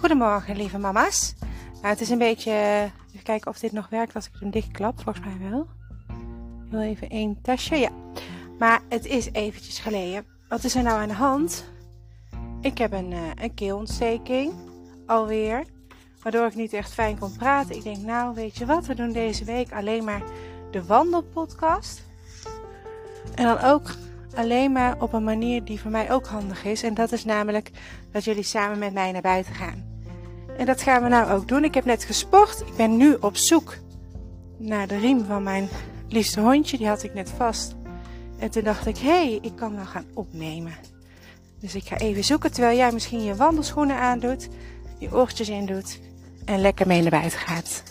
Goedemorgen, lieve mama's. Nou, het is een beetje. Even kijken of dit nog werkt als ik hem dichtklap. Volgens mij wel. Wil even één tasje. Ja. Maar het is eventjes geleden. Wat is er nou aan de hand? Ik heb een, uh, een keelontsteking. Alweer. Waardoor ik niet echt fijn kon praten. Ik denk, nou, weet je wat? We doen deze week alleen maar de wandelpodcast. En dan ook alleen maar op een manier die voor mij ook handig is. En dat is namelijk dat jullie samen met mij naar buiten gaan. En dat gaan we nou ook doen. Ik heb net gesport. Ik ben nu op zoek naar de riem van mijn liefste hondje. Die had ik net vast. En toen dacht ik, hé, hey, ik kan wel gaan opnemen. Dus ik ga even zoeken terwijl jij misschien je wandelschoenen aandoet, je oortjes in doet en lekker mee naar buiten gaat.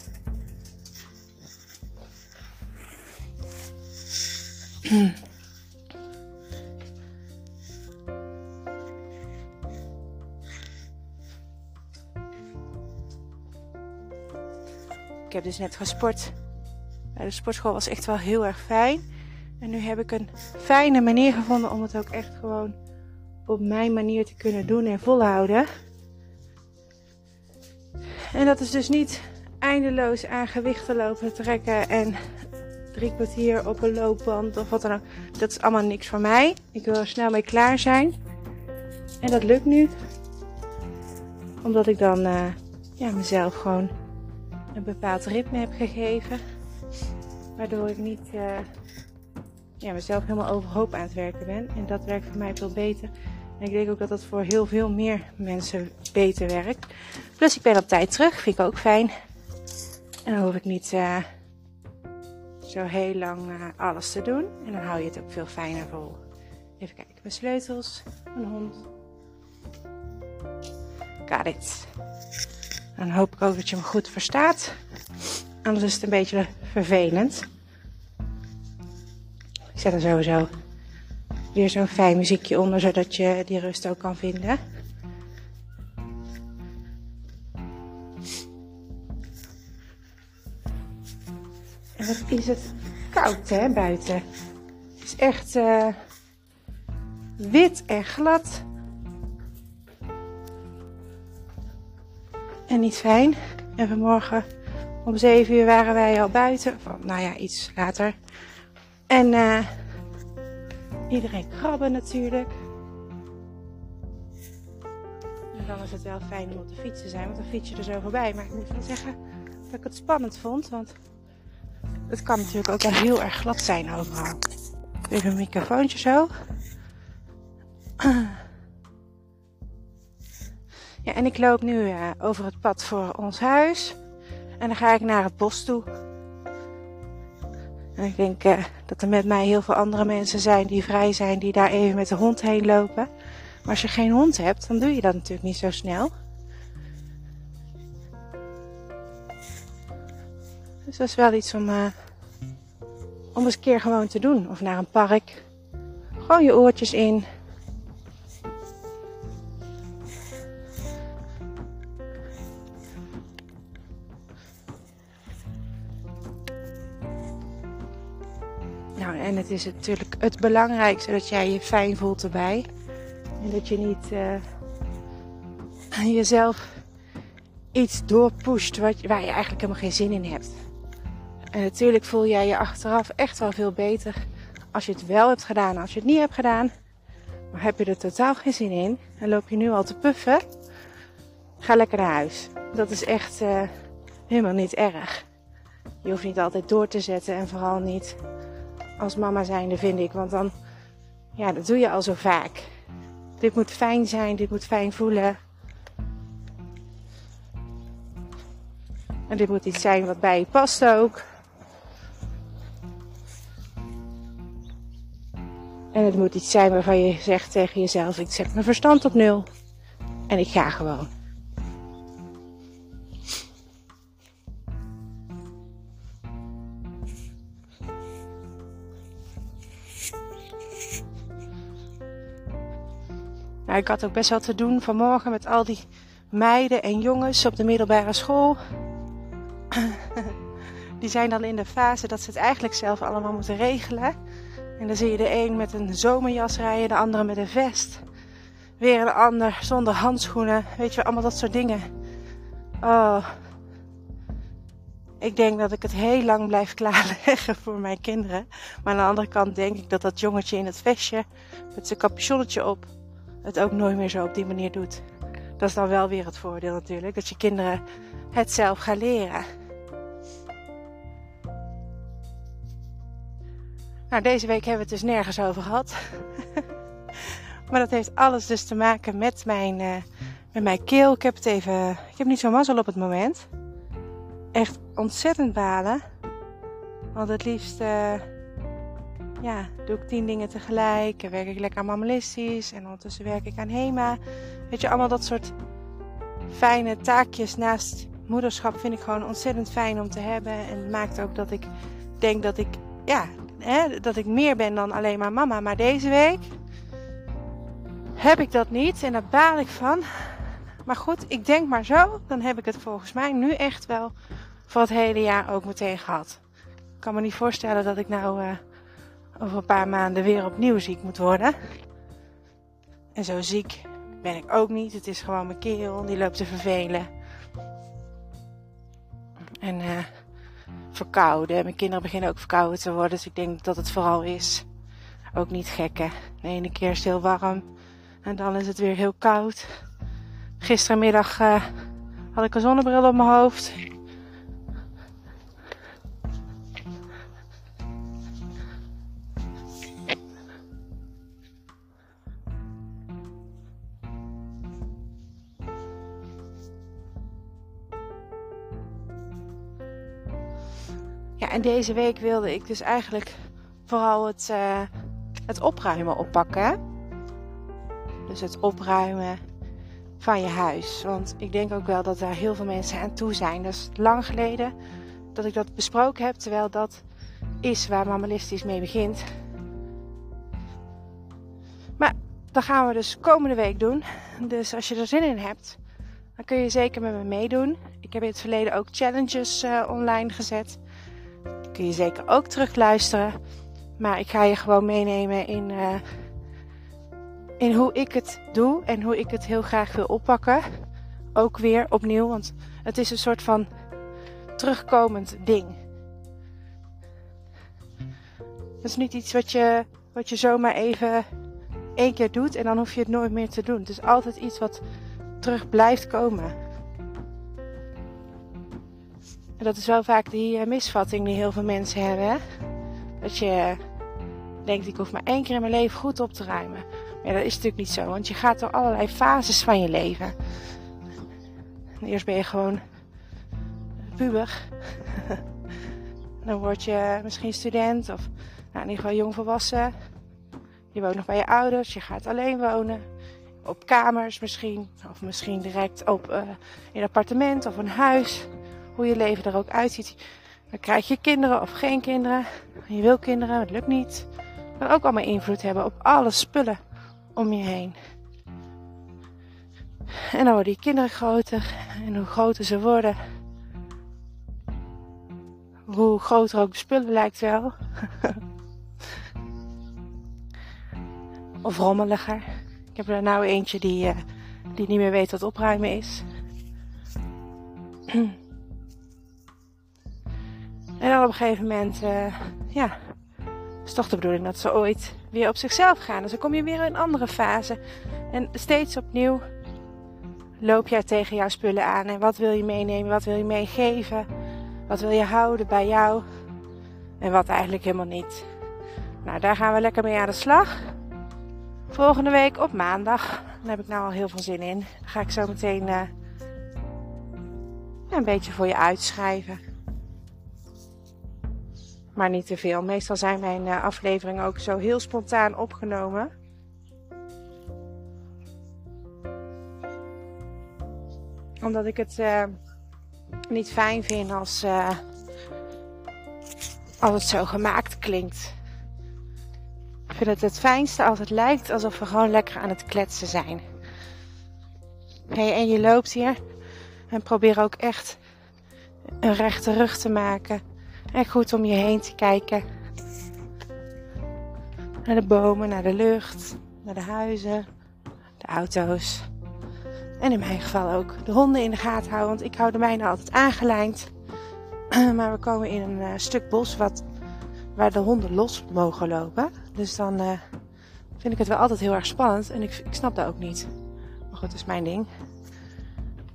heb dus net gesport. De sportschool was echt wel heel erg fijn. En nu heb ik een fijne manier gevonden om het ook echt gewoon op mijn manier te kunnen doen en volhouden. En dat is dus niet eindeloos aan gewichten lopen trekken en drie kwartier op een loopband of wat dan ook. Dat is allemaal niks voor mij. Ik wil er snel mee klaar zijn. En dat lukt nu. Omdat ik dan uh, ja, mezelf gewoon een bepaald ritme heb gegeven. Waardoor ik niet uh, ja, mezelf helemaal overhoop aan het werken ben. En dat werkt voor mij veel beter. En ik denk ook dat dat voor heel veel meer mensen beter werkt. Plus ik ben op tijd terug, vind ik ook fijn. En dan hoef ik niet uh, zo heel lang uh, alles te doen. En dan hou je het ook veel fijner vol. Even kijken, mijn sleutels, mijn hond. Got it. Dan hoop ik ook dat je me goed verstaat. Anders is het een beetje vervelend. Ik zet er sowieso weer zo'n fijn muziekje onder, zodat je die rust ook kan vinden. En wat is het koud hè, buiten. Het is echt uh, wit en glad. En niet fijn. En vanmorgen om 7 uur waren wij al buiten. Van, nou ja, iets later. En uh, iedereen krabben natuurlijk. En dan is het wel fijn om op de fiets te zijn, want dan fiets je er zo voorbij. Maar ik moet wel zeggen dat ik het spannend vond, want het kan natuurlijk ook wel heel erg glad zijn overal. Even een microfoontje zo. En ik loop nu uh, over het pad voor ons huis. En dan ga ik naar het bos toe. En ik denk uh, dat er met mij heel veel andere mensen zijn die vrij zijn, die daar even met de hond heen lopen. Maar als je geen hond hebt, dan doe je dat natuurlijk niet zo snel. Dus dat is wel iets om, uh, om eens een keer gewoon te doen. Of naar een park. Gewoon je oortjes in. En het is natuurlijk het belangrijkste dat jij je fijn voelt erbij. En dat je niet uh, jezelf iets doorpusht waar je eigenlijk helemaal geen zin in hebt. En natuurlijk voel jij je achteraf echt wel veel beter als je het wel hebt gedaan. Als je het niet hebt gedaan, maar heb je er totaal geen zin in en loop je nu al te puffen, ga lekker naar huis. Dat is echt uh, helemaal niet erg. Je hoeft niet altijd door te zetten en vooral niet als mama zijnde vind ik. Want dan, ja, dat doe je al zo vaak. Dit moet fijn zijn, dit moet fijn voelen. En dit moet iets zijn wat bij je past ook. En het moet iets zijn waarvan je zegt tegen jezelf: ik zet mijn verstand op nul. En ik ga gewoon. Ik had ook best wel te doen vanmorgen met al die meiden en jongens op de middelbare school. Die zijn dan in de fase dat ze het eigenlijk zelf allemaal moeten regelen. En dan zie je de een met een zomerjas rijden, de andere met een vest. Weer een ander zonder handschoenen. Weet je, allemaal dat soort dingen. Oh, ik denk dat ik het heel lang blijf klaarleggen voor mijn kinderen. Maar aan de andere kant denk ik dat dat jongetje in het vestje met zijn capuchonnetje op het ook nooit meer zo op die manier doet. Dat is dan wel weer het voordeel natuurlijk, dat je kinderen het zelf gaan leren. Nou, deze week hebben we het dus nergens over gehad. maar dat heeft alles dus te maken met mijn, uh, met mijn keel. Ik heb het even. Ik heb niet zo mazzel op het moment. Echt ontzettend balen. Want het liefst uh, ja, doe ik tien dingen tegelijk. En werk ik lekker aan mammalistisch. En ondertussen werk ik aan HEMA. Weet je, allemaal dat soort fijne taakjes naast moederschap vind ik gewoon ontzettend fijn om te hebben. En het maakt ook dat ik denk dat ik, ja, hè, dat ik meer ben dan alleen maar mama. Maar deze week heb ik dat niet en daar baal ik van. Maar goed, ik denk maar zo. Dan heb ik het volgens mij nu echt wel voor het hele jaar ook meteen gehad. Ik kan me niet voorstellen dat ik nou uh, over een paar maanden weer opnieuw ziek moet worden. En zo ziek ben ik ook niet. Het is gewoon mijn keel, die loopt te vervelen. En uh, verkouden. Mijn kinderen beginnen ook verkouden te worden. Dus ik denk dat het vooral is. Ook niet gekke. De ene keer is het heel warm. En dan is het weer heel koud. Gisterenmiddag uh, had ik een zonnebril op mijn hoofd. En deze week wilde ik dus eigenlijk vooral het, uh, het opruimen oppakken. Dus het opruimen van je huis. Want ik denk ook wel dat daar heel veel mensen aan toe zijn. Dat is lang geleden dat ik dat besproken heb. Terwijl dat is waar Mammalistisch mee begint. Maar dat gaan we dus komende week doen. Dus als je er zin in hebt, dan kun je zeker met me meedoen. Ik heb in het verleden ook challenges uh, online gezet je zeker ook terugluisteren. Maar ik ga je gewoon meenemen in, uh, in hoe ik het doe en hoe ik het heel graag wil oppakken. Ook weer opnieuw, want het is een soort van terugkomend ding. Het is niet iets wat je, wat je zomaar even één keer doet en dan hoef je het nooit meer te doen. Het is altijd iets wat terug blijft komen. En dat is wel vaak die uh, misvatting die heel veel mensen hebben. Hè? Dat je denkt, ik hoef maar één keer in mijn leven goed op te ruimen. Maar dat is natuurlijk niet zo, want je gaat door allerlei fases van je leven. Eerst ben je gewoon puber. Dan word je misschien student of nou, in ieder geval jongvolwassen. Je woont nog bij je ouders, je gaat alleen wonen. Op kamers misschien, of misschien direct op, uh, in een appartement of een huis hoe je leven er ook uitziet. Dan krijg je kinderen of geen kinderen. Je wil kinderen, het lukt niet. Dat kan ook allemaal invloed hebben op alle spullen om je heen. En dan worden die kinderen groter. En hoe groter ze worden, hoe groter ook de spullen lijkt wel. of rommeliger. Ik heb er nou eentje die, uh, die niet meer weet wat opruimen is. En dan op een gegeven moment, uh, ja, is toch de bedoeling dat ze ooit weer op zichzelf gaan. Dus dan kom je weer in een andere fase. En steeds opnieuw loop jij tegen jouw spullen aan. En wat wil je meenemen? Wat wil je meegeven? Wat wil je houden bij jou? En wat eigenlijk helemaal niet. Nou, daar gaan we lekker mee aan de slag. Volgende week op maandag. Daar heb ik nou al heel veel zin in. Ga ik zo meteen uh, een beetje voor je uitschrijven maar niet te veel. Meestal zijn mijn uh, afleveringen ook zo heel spontaan opgenomen. Omdat ik het uh, niet fijn vind als, uh, als het zo gemaakt klinkt. Ik vind het het fijnste als het lijkt alsof we gewoon lekker aan het kletsen zijn. Hey, en je loopt hier en probeer ook echt een rechte rug te maken. En goed om je heen te kijken. Naar de bomen, naar de lucht, naar de huizen, de auto's. En in mijn geval ook de honden in de gaten houden. Want ik hou de mijne altijd aangelijnd. maar we komen in een uh, stuk bos wat, waar de honden los mogen lopen. Dus dan uh, vind ik het wel altijd heel erg spannend. En ik, ik snap dat ook niet. Maar goed, dat is mijn ding.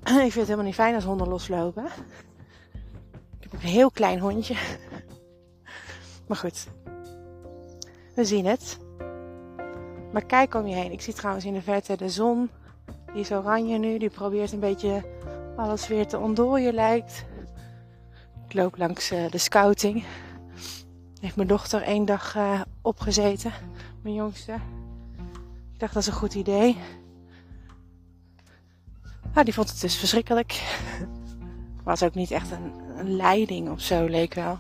ik vind het helemaal niet fijn als honden loslopen. Een heel klein hondje. maar goed, we zien het. Maar kijk om je heen. Ik zie trouwens in de verte de zon. Die is oranje nu. Die probeert een beetje alles weer te ontdooien lijkt. Ik loop langs uh, de scouting. Heeft mijn dochter één dag uh, opgezeten. Mijn jongste. Ik dacht dat is een goed idee. Nou, die vond het dus verschrikkelijk. Was ook niet echt een, leiding of zo, leek wel.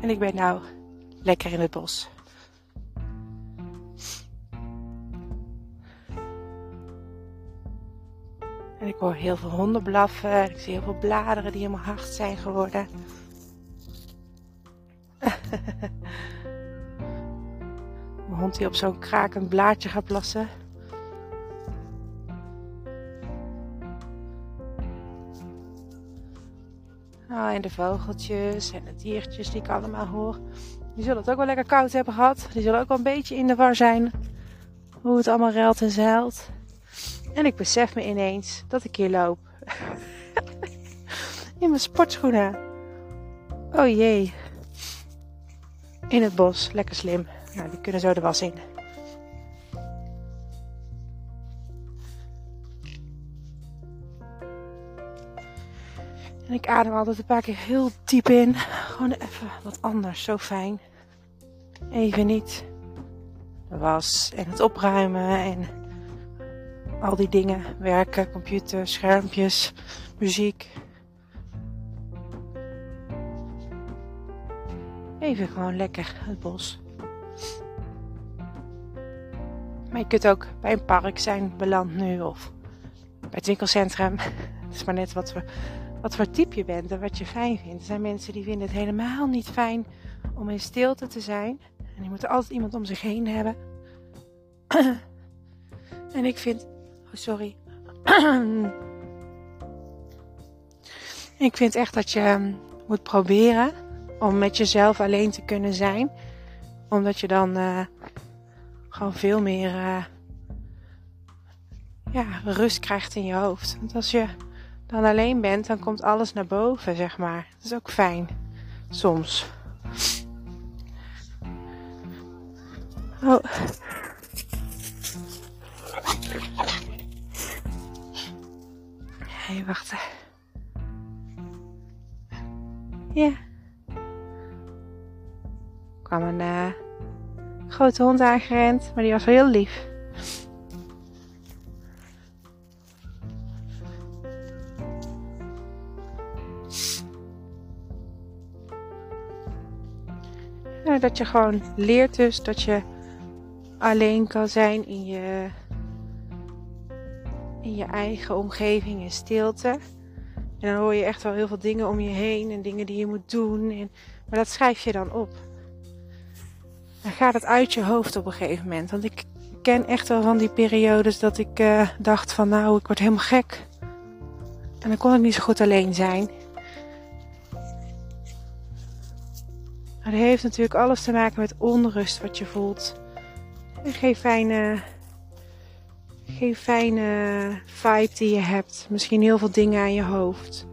En ik ben nou lekker in het bos. En ik hoor heel veel honden blaffen. Ik zie heel veel bladeren die helemaal hard zijn geworden. Mijn hond die op zo'n krakend blaadje gaat plassen. En de vogeltjes en de diertjes die ik allemaal hoor. Die zullen het ook wel lekker koud hebben gehad. Die zullen ook wel een beetje in de war zijn. Hoe het allemaal ruilt en zeilt. En ik besef me ineens dat ik hier loop. in mijn sportschoenen. Oh jee. In het bos. Lekker slim. Nou, die kunnen zo de was in. En ik adem altijd een paar keer heel diep in. Gewoon even wat anders. Zo fijn. Even niet. De was en het opruimen en al die dingen. Werken, computer, schermpjes, muziek. Even gewoon lekker het bos. Maar je kunt ook bij een park zijn beland nu of bij het winkelcentrum. Het is maar net wat we wat voor type je bent en wat je fijn vindt. Er zijn mensen die vinden het helemaal niet fijn om in stilte te zijn. En die moeten altijd iemand om zich heen hebben. en ik vind. Oh, sorry. ik vind echt dat je ehm, moet proberen om met jezelf alleen te kunnen zijn. Omdat je dan uh, gewoon veel meer uh, ja, rust krijgt in je hoofd. Want als je dan alleen bent, dan komt alles naar boven, zeg maar. Dat is ook fijn. Soms. Oh. Hé, hey. Ja. Er kwam een uh, grote hond aangerend, maar die was heel lief. Dat je gewoon leert dus dat je alleen kan zijn in je, in je eigen omgeving in stilte. En dan hoor je echt wel heel veel dingen om je heen en dingen die je moet doen. En, maar dat schrijf je dan op. Dan gaat het uit je hoofd op een gegeven moment. Want ik ken echt wel van die periodes dat ik uh, dacht van nou, ik word helemaal gek. En dan kon ik niet zo goed alleen zijn. Maar dat heeft natuurlijk alles te maken met onrust wat je voelt. En geen fijne, geen fijne vibe die je hebt. Misschien heel veel dingen aan je hoofd.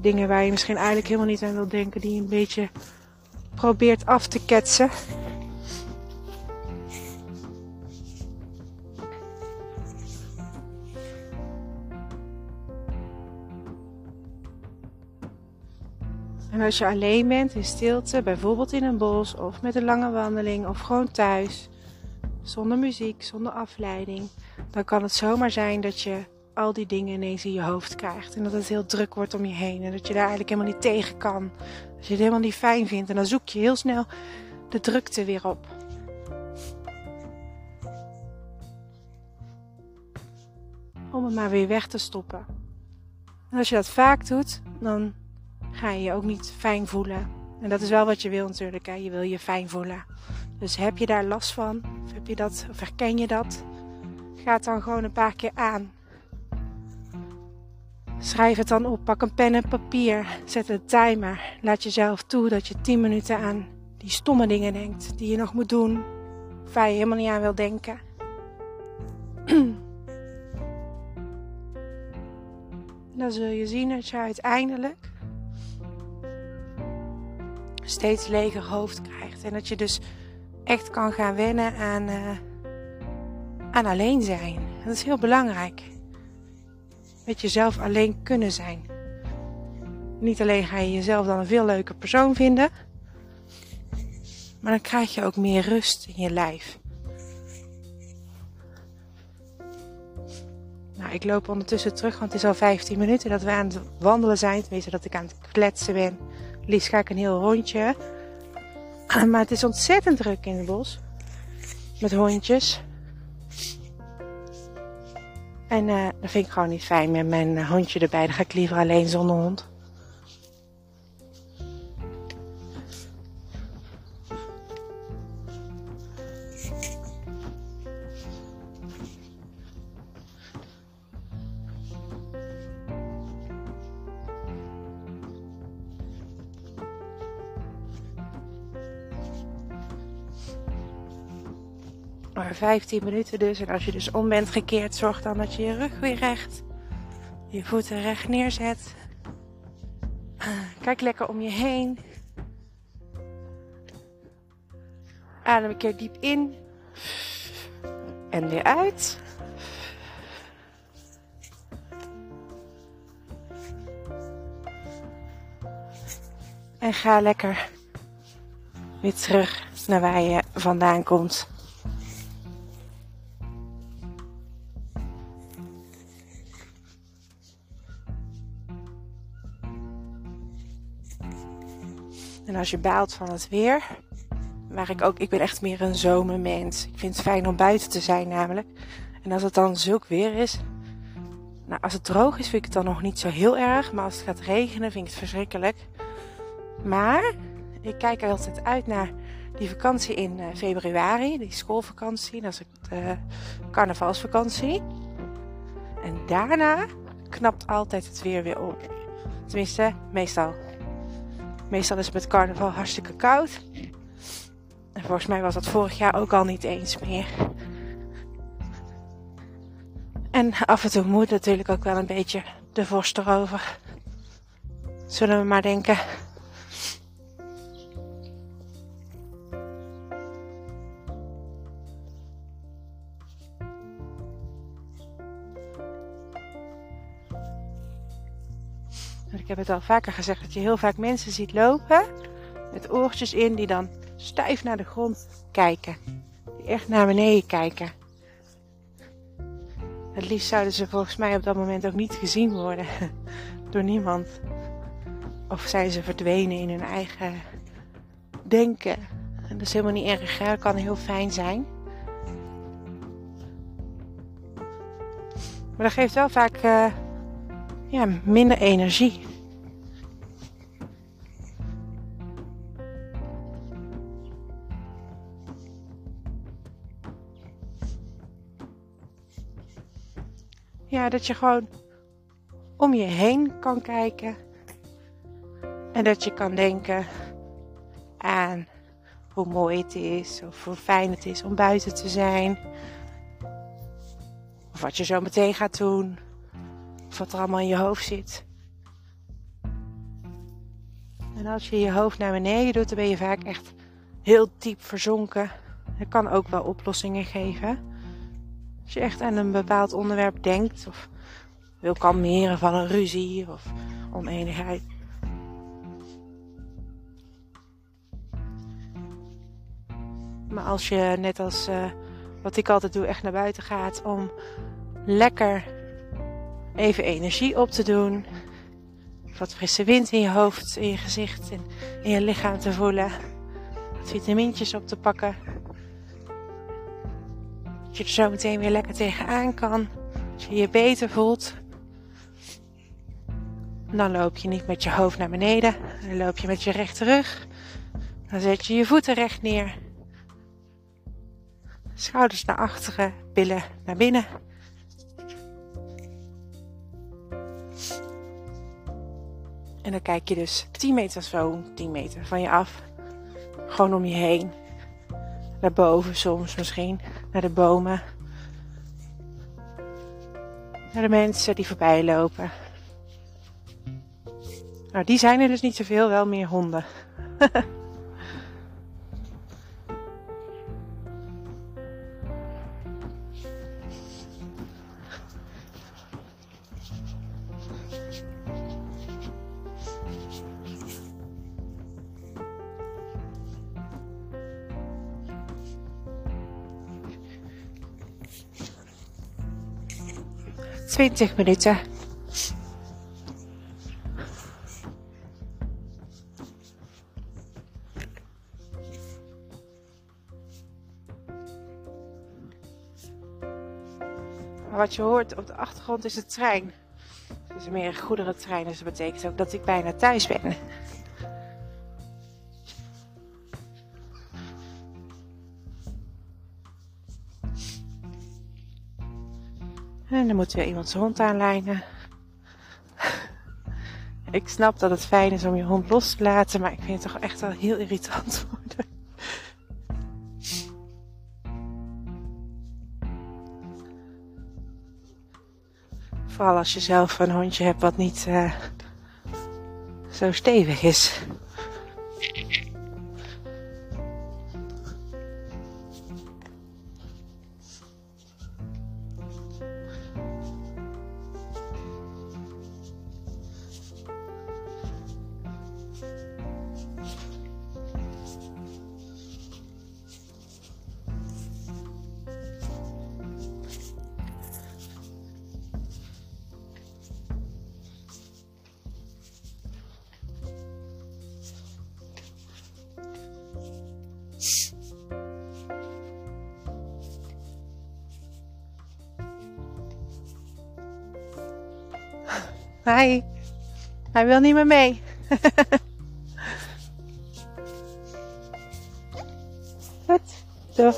Dingen waar je misschien eigenlijk helemaal niet aan wil denken, die je een beetje probeert af te ketsen. En als je alleen bent in stilte, bijvoorbeeld in een bos of met een lange wandeling of gewoon thuis, zonder muziek, zonder afleiding, dan kan het zomaar zijn dat je al die dingen ineens in je hoofd krijgt. En dat het heel druk wordt om je heen en dat je daar eigenlijk helemaal niet tegen kan. Dat je het helemaal niet fijn vindt en dan zoek je heel snel de drukte weer op. Om het maar weer weg te stoppen. En als je dat vaak doet, dan ga je je ook niet fijn voelen. En dat is wel wat je wil natuurlijk. Hè? Je wil je fijn voelen. Dus heb je daar last van? Of, heb je dat, of herken je dat? Ga het dan gewoon een paar keer aan. Schrijf het dan op. Pak een pen en papier. Zet een timer. Laat jezelf toe dat je 10 minuten aan die stomme dingen denkt. Die je nog moet doen. Of waar je helemaal niet aan wil denken. dan zul je zien dat je uiteindelijk steeds leger hoofd krijgt. En dat je dus echt kan gaan wennen aan, uh, aan alleen zijn. Dat is heel belangrijk. Met jezelf alleen kunnen zijn. Niet alleen ga je jezelf dan een veel leuker persoon vinden, maar dan krijg je ook meer rust in je lijf. Nou, ik loop ondertussen terug, want het is al 15 minuten dat we aan het wandelen zijn. Tenminste, dat ik aan het kletsen ben. Liefst ga ik een heel rondje. Maar het is ontzettend druk in het bos. Met hondjes. En uh, dat vind ik gewoon niet fijn met mijn hondje erbij. Dan ga ik liever alleen zonder hond. Maar 15 minuten dus. En als je dus om bent gekeerd, zorg dan dat je je rug weer recht, je voeten recht neerzet. Kijk lekker om je heen. Adem een keer diep in en weer uit. En ga lekker weer terug naar waar je vandaan komt. En als je baalt van het weer, waar ik ook, ik ben echt meer een zomermens. Ik vind het fijn om buiten te zijn namelijk. En als het dan zulk weer is, nou als het droog is vind ik het dan nog niet zo heel erg. Maar als het gaat regenen vind ik het verschrikkelijk. Maar ik kijk altijd uit naar die vakantie in uh, februari, die schoolvakantie. Dat is de uh, carnavalsvakantie. En daarna knapt altijd het weer weer op. Tenminste, meestal. Meestal is het met carnaval hartstikke koud. En volgens mij was dat vorig jaar ook al niet eens meer. En af en toe moet natuurlijk ook wel een beetje de vorst erover. Zullen we maar denken. Ik heb het al vaker gezegd dat je heel vaak mensen ziet lopen met oortjes in die dan stijf naar de grond kijken. Die echt naar beneden kijken. Het liefst zouden ze volgens mij op dat moment ook niet gezien worden door niemand. Of zijn ze verdwenen in hun eigen denken. En dat is helemaal niet erg. Kan heel fijn zijn. Maar dat geeft wel vaak uh, ja, minder energie. Ja, dat je gewoon om je heen kan kijken. En dat je kan denken aan hoe mooi het is, of hoe fijn het is om buiten te zijn. Of wat je zo meteen gaat doen. Wat er allemaal in je hoofd zit. En als je je hoofd naar beneden doet, dan ben je vaak echt heel diep verzonken. Dat kan ook wel oplossingen geven. Als je echt aan een bepaald onderwerp denkt of wil kalmeren van een ruzie of oneenigheid. Maar als je net als uh, wat ik altijd doe, echt naar buiten gaat om lekker even energie op te doen. Wat frisse wind in je hoofd, in je gezicht en in je lichaam te voelen. Wat vitamintjes op te pakken. Dat je er zo meteen weer lekker tegenaan kan. Dat je je beter voelt. Dan loop je niet met je hoofd naar beneden. Dan loop je met je rechte rug. Dan zet je je voeten recht neer. Schouders naar achteren, billen naar binnen. En dan kijk je dus 10 meter zo, 10 meter van je af. Gewoon om je heen. Naar boven soms misschien. Naar de bomen. Naar de mensen die voorbij lopen. Nou, die zijn er dus niet zoveel, wel meer honden. 20 minuten. wat je hoort op de achtergrond is de trein. Het is meer een goederentrein, dus dat betekent ook dat ik bijna thuis ben. Moet weer iemand zijn hond aanlijnen. Ik snap dat het fijn is om je hond los te laten, maar ik vind het toch echt wel heel irritant worden. Vooral als je zelf een hondje hebt wat niet uh, zo stevig is. Hij wil niet meer mee. Goed, zo.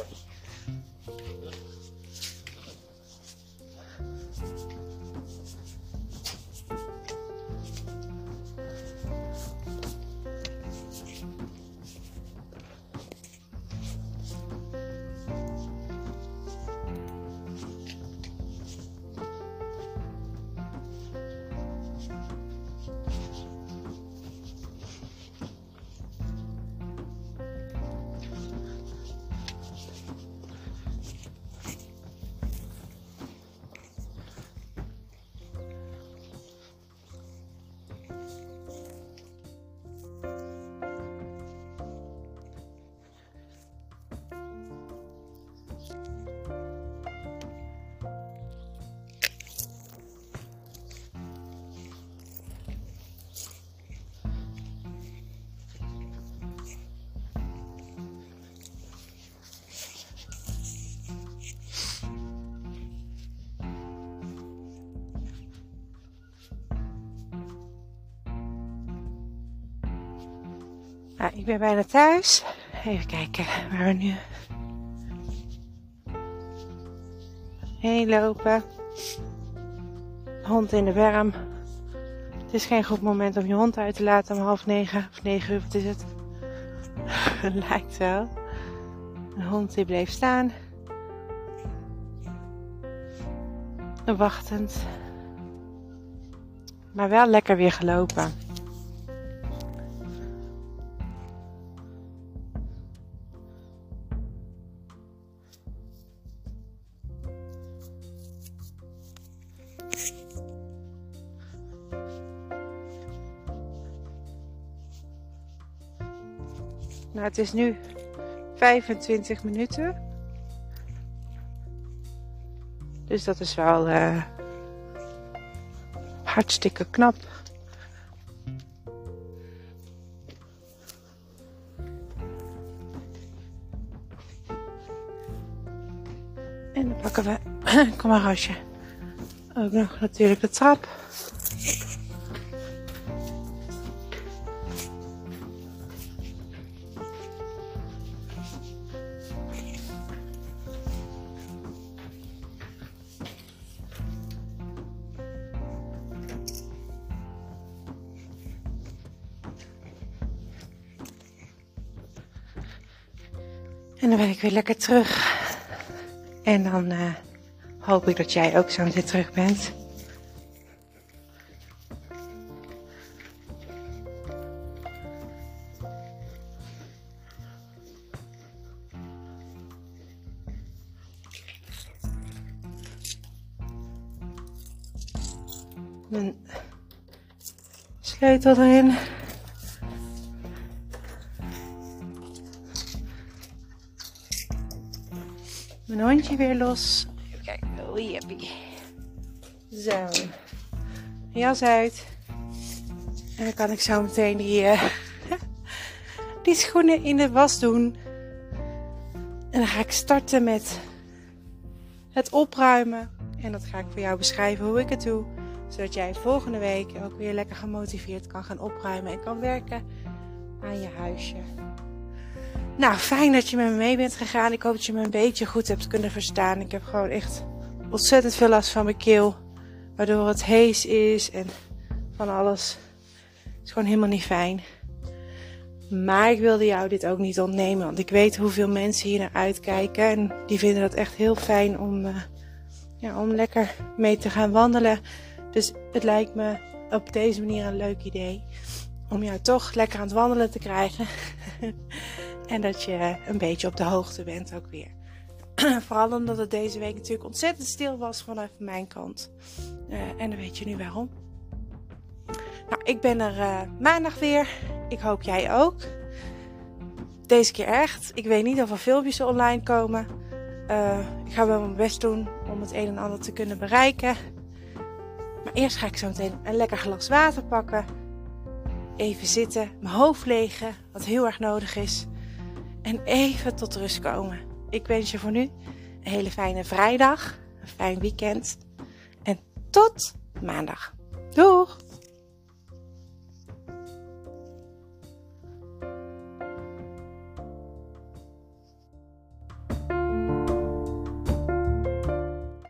Ik ben bijna thuis. Even kijken waar we nu heen lopen. Hond in de berm. Het is geen goed moment om je hond uit te laten om half negen of negen uur. Wat is het? Lijkt wel. De hond die bleef staan. Wachtend. Maar wel lekker weer gelopen. Het is nu 25 minuten. Dus dat is wel uh, hartstikke knap. En dan pakken we, kom maar ook nog natuurlijk de trap. En dan ben ik weer lekker terug. En dan uh, hoop ik dat jij ook zo meteen terug bent. Mijn sleutel erin. Los. Even kijken. Oh, jippie. Zo. Jas uit. En dan kan ik zo meteen die, uh, die schoenen in de was doen. En dan ga ik starten met het opruimen. En dat ga ik voor jou beschrijven hoe ik het doe. Zodat jij volgende week ook weer lekker gemotiveerd kan gaan opruimen en kan werken aan je huisje. Nou, fijn dat je met me mee bent gegaan. Ik hoop dat je me een beetje goed hebt kunnen verstaan. Ik heb gewoon echt ontzettend veel last van mijn keel. Waardoor het hees is en van alles. Het is gewoon helemaal niet fijn. Maar ik wilde jou dit ook niet ontnemen. Want ik weet hoeveel mensen hier naar uitkijken. En die vinden dat echt heel fijn om, uh, ja, om lekker mee te gaan wandelen. Dus het lijkt me op deze manier een leuk idee. Om jou toch lekker aan het wandelen te krijgen. En dat je een beetje op de hoogte bent ook weer. Vooral omdat het deze week natuurlijk ontzettend stil was vanaf mijn kant. Uh, en dan weet je nu waarom. Nou, ik ben er uh, maandag weer. Ik hoop jij ook. Deze keer echt. Ik weet niet of er filmpjes online komen. Uh, ik ga wel mijn best doen om het een en ander te kunnen bereiken. Maar eerst ga ik zo meteen een lekker glas water pakken. Even zitten, mijn hoofd legen, wat heel erg nodig is en even tot rust komen. Ik wens je voor nu een hele fijne vrijdag, een fijn weekend en tot maandag.